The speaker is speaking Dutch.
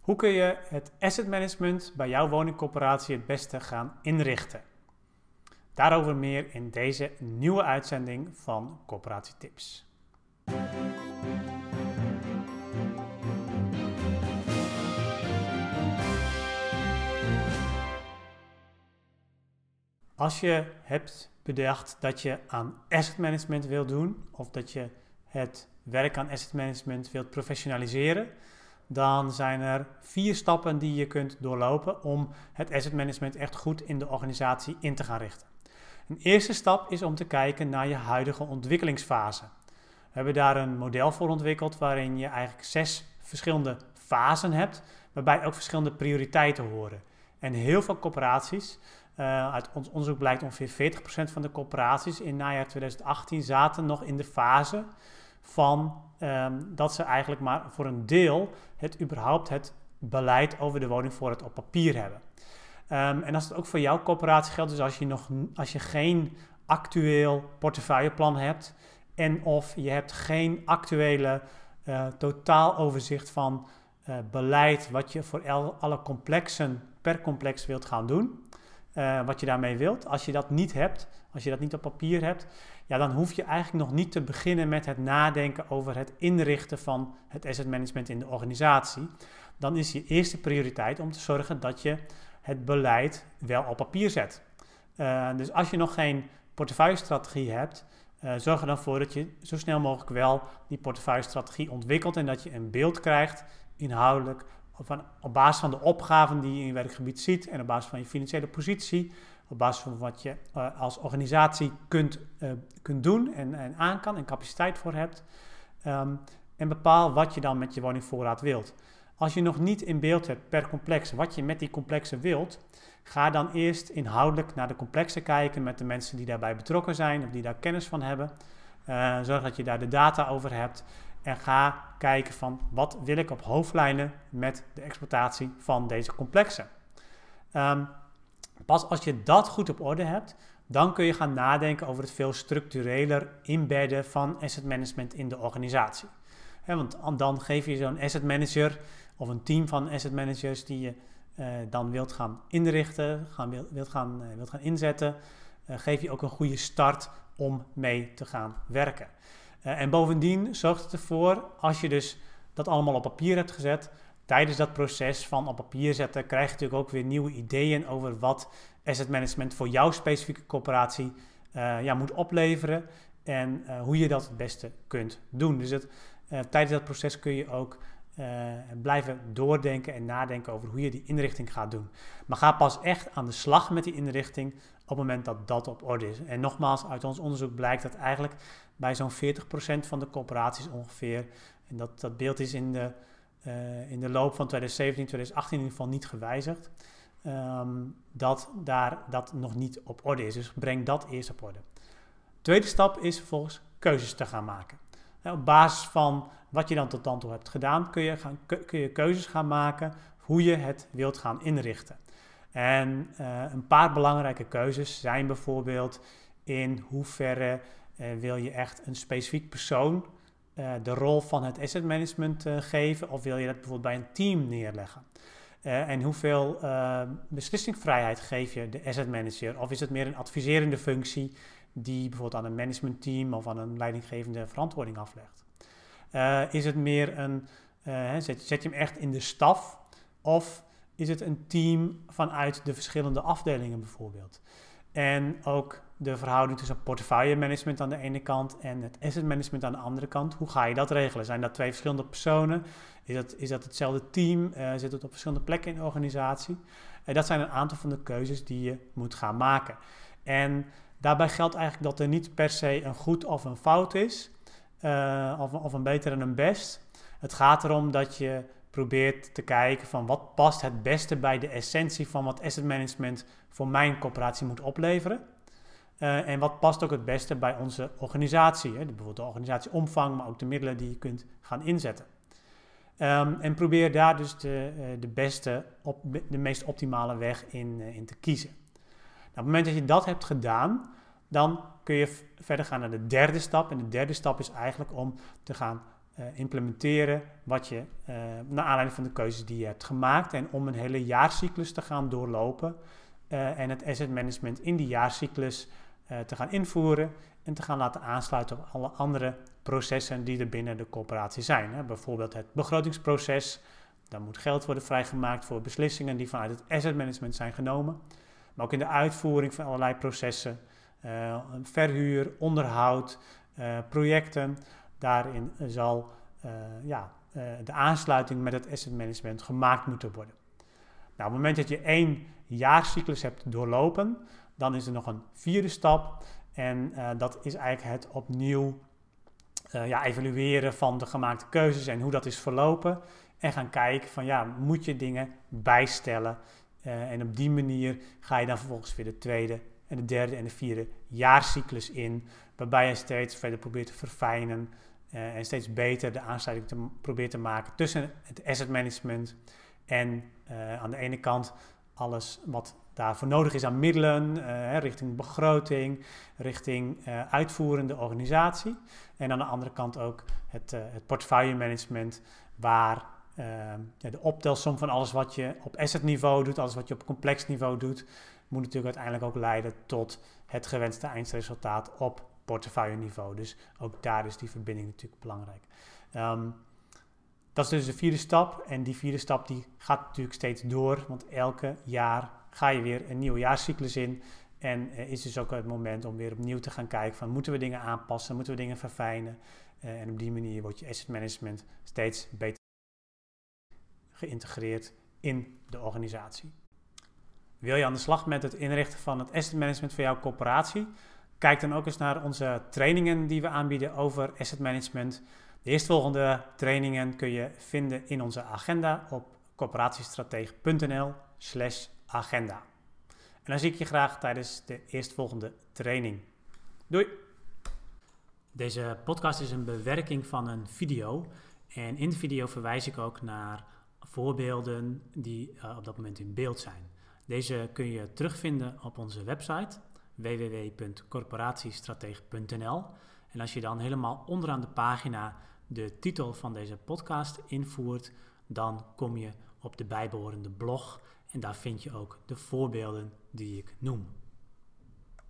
Hoe kun je het asset management bij jouw woningcorporatie het beste gaan inrichten? Daarover meer in deze nieuwe uitzending van Corporatie Tips. Als je hebt bedacht dat je aan asset management wilt doen, of dat je het werk aan asset management wilt professionaliseren, dan zijn er vier stappen die je kunt doorlopen om het asset management echt goed in de organisatie in te gaan richten. Een eerste stap is om te kijken naar je huidige ontwikkelingsfase. We hebben daar een model voor ontwikkeld waarin je eigenlijk zes verschillende fasen hebt, waarbij ook verschillende prioriteiten horen. En heel veel corporaties, uh, uit ons onderzoek blijkt ongeveer 40% van de corporaties in najaar 2018 zaten nog in de fase van um, dat ze eigenlijk maar voor een deel het überhaupt het beleid over de woningvoorraad op papier hebben. Um, en als het ook voor jouw corporatie geldt, dus als je, nog, als je geen actueel portefeuilleplan hebt en of je hebt geen actuele uh, totaaloverzicht van uh, beleid wat je voor alle complexen per complex wilt gaan doen, uh, wat je daarmee wilt. Als je dat niet hebt, als je dat niet op papier hebt, ja, dan hoef je eigenlijk nog niet te beginnen met het nadenken over het inrichten van het asset management in de organisatie. Dan is je eerste prioriteit om te zorgen dat je het beleid wel op papier zet. Uh, dus als je nog geen portefeuillestrategie hebt, uh, zorg er dan voor dat je zo snel mogelijk wel die portefeuillestrategie ontwikkelt en dat je een beeld krijgt, inhoudelijk, op basis van de opgaven die je in je werkgebied ziet en op basis van je financiële positie, op basis van wat je uh, als organisatie kunt, uh, kunt doen en, en aan kan en capaciteit voor hebt. Um, en bepaal wat je dan met je woningvoorraad wilt. Als je nog niet in beeld hebt per complex wat je met die complexen wilt, ga dan eerst inhoudelijk naar de complexen kijken met de mensen die daarbij betrokken zijn of die daar kennis van hebben. Uh, zorg dat je daar de data over hebt en ga kijken van wat wil ik op hoofdlijnen met de exploitatie van deze complexen. Um, pas als je dat goed op orde hebt, dan kun je gaan nadenken over het veel structureler inbedden van asset management in de organisatie. Want dan geef je zo'n asset manager of een team van asset managers die je uh, dan wilt gaan inrichten, gaan, wilt, gaan, uh, wilt gaan inzetten, uh, geef je ook een goede start om mee te gaan werken. En bovendien zorgt het ervoor, als je dus dat allemaal op papier hebt gezet, tijdens dat proces van op papier zetten, krijg je natuurlijk ook weer nieuwe ideeën over wat asset management voor jouw specifieke corporatie ja, moet opleveren en hoe je dat het beste kunt doen. Dus het, tijdens dat proces kun je ook blijven doordenken en nadenken over hoe je die inrichting gaat doen. Maar ga pas echt aan de slag met die inrichting op het moment dat dat op orde is. En nogmaals, uit ons onderzoek blijkt dat eigenlijk bij zo'n 40% van de corporaties ongeveer, en dat, dat beeld is in de, uh, in de loop van 2017, 2018 in ieder geval niet gewijzigd, um, dat daar dat nog niet op orde is. Dus breng dat eerst op orde. Tweede stap is vervolgens keuzes te gaan maken. op basis van wat je dan tot dan toe hebt gedaan, kun je, gaan, kun je keuzes gaan maken hoe je het wilt gaan inrichten. En uh, een paar belangrijke keuzes zijn bijvoorbeeld in hoeverre uh, wil je echt een specifiek persoon uh, de rol van het asset management geven of wil je dat bijvoorbeeld bij een team neerleggen. en hoeveel beslissingsvrijheid geef je de asset manager? Of is het meer een adviserende functie die bijvoorbeeld aan een managementteam of aan een leidinggevende verantwoording aflegt? Is het meer een, zet, zet je hem echt in de staf of is het een team vanuit de verschillende afdelingen bijvoorbeeld? En ook de verhouding tussen portefeuille management aan de ene kant en het asset management aan de andere kant. Hoe ga je dat regelen? Zijn dat twee verschillende personen? Is dat, is dat hetzelfde team? Uh, zit het op verschillende plekken in de organisatie? Uh, dat zijn een aantal van de keuzes die je moet gaan maken. En daarbij geldt eigenlijk dat er niet per se een goed of een fout is uh, of, of een beter en een best. Het gaat erom dat je probeert te kijken van wat past het beste bij de essentie van wat asset management voor mijn corporatie moet opleveren. Uh, en wat past ook het beste bij onze organisatie. Hè? Bijvoorbeeld de organisatieomvang, maar ook de middelen die je kunt gaan inzetten. Um, en probeer daar dus de, uh, de beste, op, de meest optimale weg in, uh, in te kiezen. Nou, op het moment dat je dat hebt gedaan, dan kun je verder gaan naar de derde stap. En de derde stap is eigenlijk om te gaan implementeren wat je, naar aanleiding van de keuzes die je hebt gemaakt. En om een hele jaarcyclus te gaan doorlopen en het asset management in die jaarcyclus te gaan invoeren en te gaan laten aansluiten op alle andere processen die er binnen de corporatie zijn. Bijvoorbeeld het begrotingsproces, daar moet geld worden vrijgemaakt voor beslissingen die vanuit het asset management zijn genomen. Maar ook in de uitvoering van allerlei processen, verhuur, onderhoud, projecten. Daarin zal uh, ja, de aansluiting met het asset management gemaakt moeten worden. Nou, op het moment dat je één jaarcyclus hebt doorlopen, dan is er nog een vierde stap. En dat is eigenlijk het opnieuw ja, evalueren van de gemaakte keuzes en hoe dat is verlopen. En gaan kijken van ja, moet je dingen bijstellen? En op die manier ga je dan vervolgens weer de tweede en de derde en de vierde jaarcyclus in. Waarbij je steeds verder probeert te verfijnen uh, en steeds beter de aansluiting te, probeert te maken tussen het asset management en uh, aan de ene kant alles wat daarvoor nodig is aan middelen, richting begroting, richting uitvoerende organisatie. En aan de andere kant ook het, het portfolio management, waar de optelsom van alles wat je op asset niveau doet, alles wat je op complex niveau doet, moet natuurlijk uiteindelijk ook leiden tot het gewenste eindresultaat op portefeuille niveau. Dus ook daar is die verbinding natuurlijk belangrijk. Um, dat is dus de vierde stap. En die vierde stap die gaat natuurlijk steeds door, want elke jaar ga je weer een nieuwe jaarcyclus in. En uh, is dus ook het moment om weer opnieuw te gaan kijken van moeten we dingen aanpassen, moeten we dingen verfijnen. Uh, en op die manier wordt je asset management steeds beter geïntegreerd in de organisatie. Wil je aan de slag met het inrichten van het asset management voor jouw corporatie? Kijk dan ook eens naar onze trainingen die we aanbieden over asset management. De eerstvolgende trainingen kun je vinden in onze agenda op corporatiestratege.nl/slash agenda. En dan zie ik je graag tijdens de eerstvolgende training. Doei! Deze podcast is een bewerking van een video. En in de video verwijs ik ook naar voorbeelden die uh, op dat moment in beeld zijn. Deze kun je terugvinden op onze website www.corporatiestratege.nl. En als je dan helemaal onderaan de pagina de titel van deze podcast invoert, dan kom je op de bijbehorende blog en daar vind je ook de voorbeelden die ik noem.